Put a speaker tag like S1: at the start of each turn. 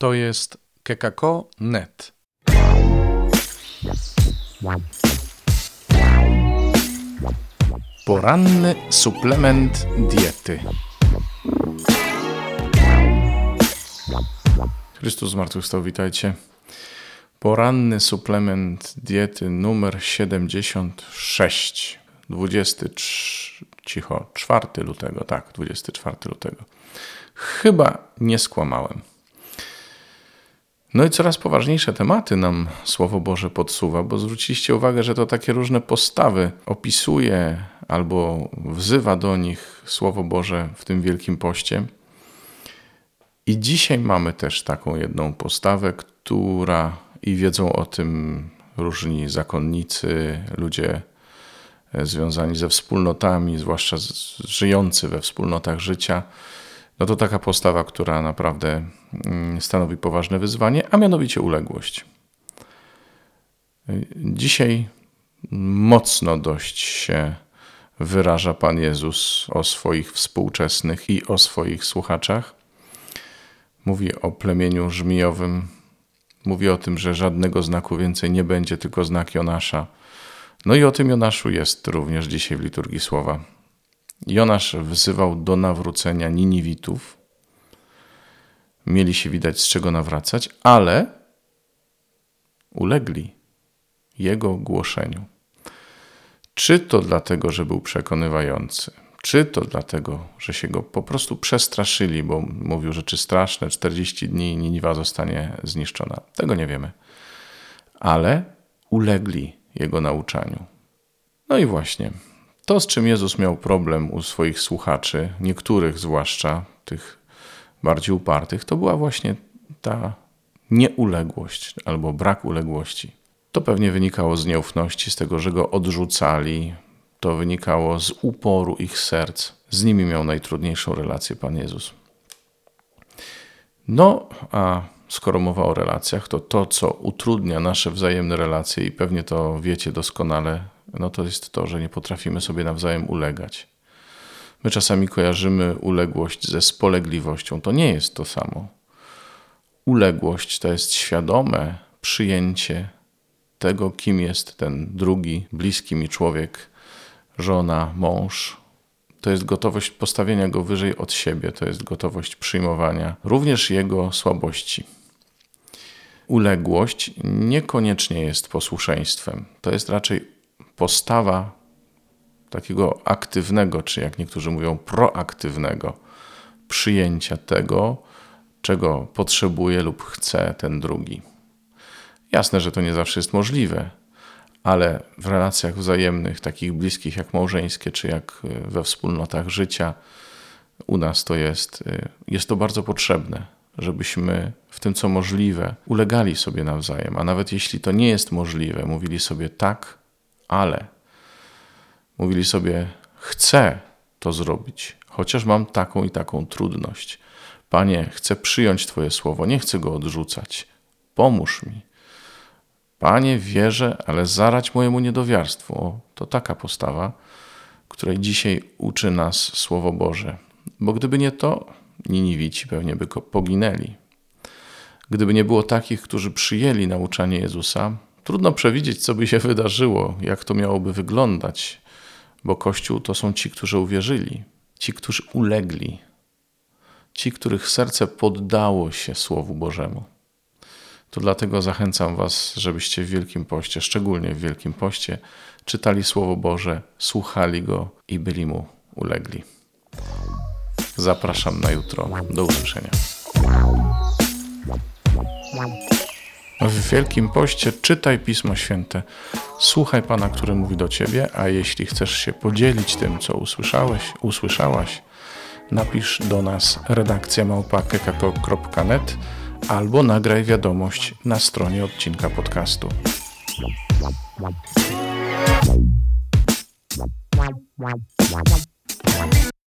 S1: To jest kekako.net. Poranny suplement diety. Chrystus zmartwychwstał, witajcie. Poranny suplement diety numer 76. 23, cicho, 4 lutego, tak, 24 lutego. Chyba nie skłamałem. No i coraz poważniejsze tematy nam Słowo Boże podsuwa, bo zwróciliście uwagę, że to takie różne postawy opisuje albo wzywa do nich Słowo Boże w tym Wielkim Poście. I dzisiaj mamy też taką jedną postawę, która i wiedzą o tym różni zakonnicy, ludzie związani ze wspólnotami, zwłaszcza żyjący we wspólnotach życia, no to taka postawa, która naprawdę mm, stanowi poważne wyzwanie, a mianowicie uległość. Dzisiaj mocno dość się wyraża Pan Jezus o swoich współczesnych i o swoich słuchaczach. Mówi o plemieniu żmijowym, mówi o tym, że żadnego znaku więcej nie będzie, tylko znak Jonasza. No i o tym Jonaszu jest również dzisiaj w liturgii słowa. Jonasz wzywał do nawrócenia Niniwitów. Mieli się widać z czego nawracać, ale ulegli jego głoszeniu. Czy to dlatego, że był przekonywający, czy to dlatego, że się go po prostu przestraszyli, bo mówił rzeczy straszne, 40 dni Niniwa zostanie zniszczona. Tego nie wiemy. Ale ulegli jego nauczaniu. No i właśnie, to, z czym Jezus miał problem u swoich słuchaczy, niektórych zwłaszcza, tych bardziej upartych, to była właśnie ta nieuległość albo brak uległości. To pewnie wynikało z nieufności, z tego, że go odrzucali, to wynikało z uporu ich serc. Z nimi miał najtrudniejszą relację Pan Jezus. No, a skoro mowa o relacjach, to to, co utrudnia nasze wzajemne relacje, i pewnie to wiecie doskonale, no to jest to, że nie potrafimy sobie nawzajem ulegać. My czasami kojarzymy uległość ze spolegliwością. To nie jest to samo. Uległość to jest świadome przyjęcie tego, kim jest ten drugi, bliski mi człowiek, żona, mąż. To jest gotowość postawienia go wyżej od siebie, to jest gotowość przyjmowania również jego słabości. Uległość niekoniecznie jest posłuszeństwem. To jest raczej postawa takiego aktywnego, czy jak niektórzy mówią, proaktywnego przyjęcia tego, czego potrzebuje lub chce ten drugi. Jasne, że to nie zawsze jest możliwe, ale w relacjach wzajemnych, takich bliskich jak małżeńskie, czy jak e, we wspólnotach życia, u nas to jest, e, jest to bardzo potrzebne, żebyśmy w tym, co możliwe, ulegali sobie nawzajem, a nawet jeśli to nie jest możliwe, mówili sobie tak, ale mówili sobie: Chcę to zrobić, chociaż mam taką i taką trudność. Panie, chcę przyjąć Twoje słowo, nie chcę go odrzucać. Pomóż mi. Panie, wierzę, ale zarać mojemu niedowiarstwu. O, to taka postawa, której dzisiaj uczy nas Słowo Boże. Bo gdyby nie to, Niniwici pewnie by poginęli. Gdyby nie było takich, którzy przyjęli nauczanie Jezusa, Trudno przewidzieć, co by się wydarzyło, jak to miałoby wyglądać, bo Kościół to są ci, którzy uwierzyli, ci, którzy ulegli, ci, których serce poddało się Słowu Bożemu. To dlatego zachęcam Was, żebyście w Wielkim Poście, szczególnie w Wielkim Poście, czytali Słowo Boże, słuchali Go i byli Mu ulegli. Zapraszam na jutro. Do usłyszenia. W Wielkim Poście czytaj Pismo Święte, słuchaj Pana, który mówi do Ciebie, a jeśli chcesz się podzielić tym, co usłyszałeś, usłyszałaś, napisz do nas redakcja małpa.kekako.net albo nagraj wiadomość na stronie odcinka podcastu. Wow, wow, wow.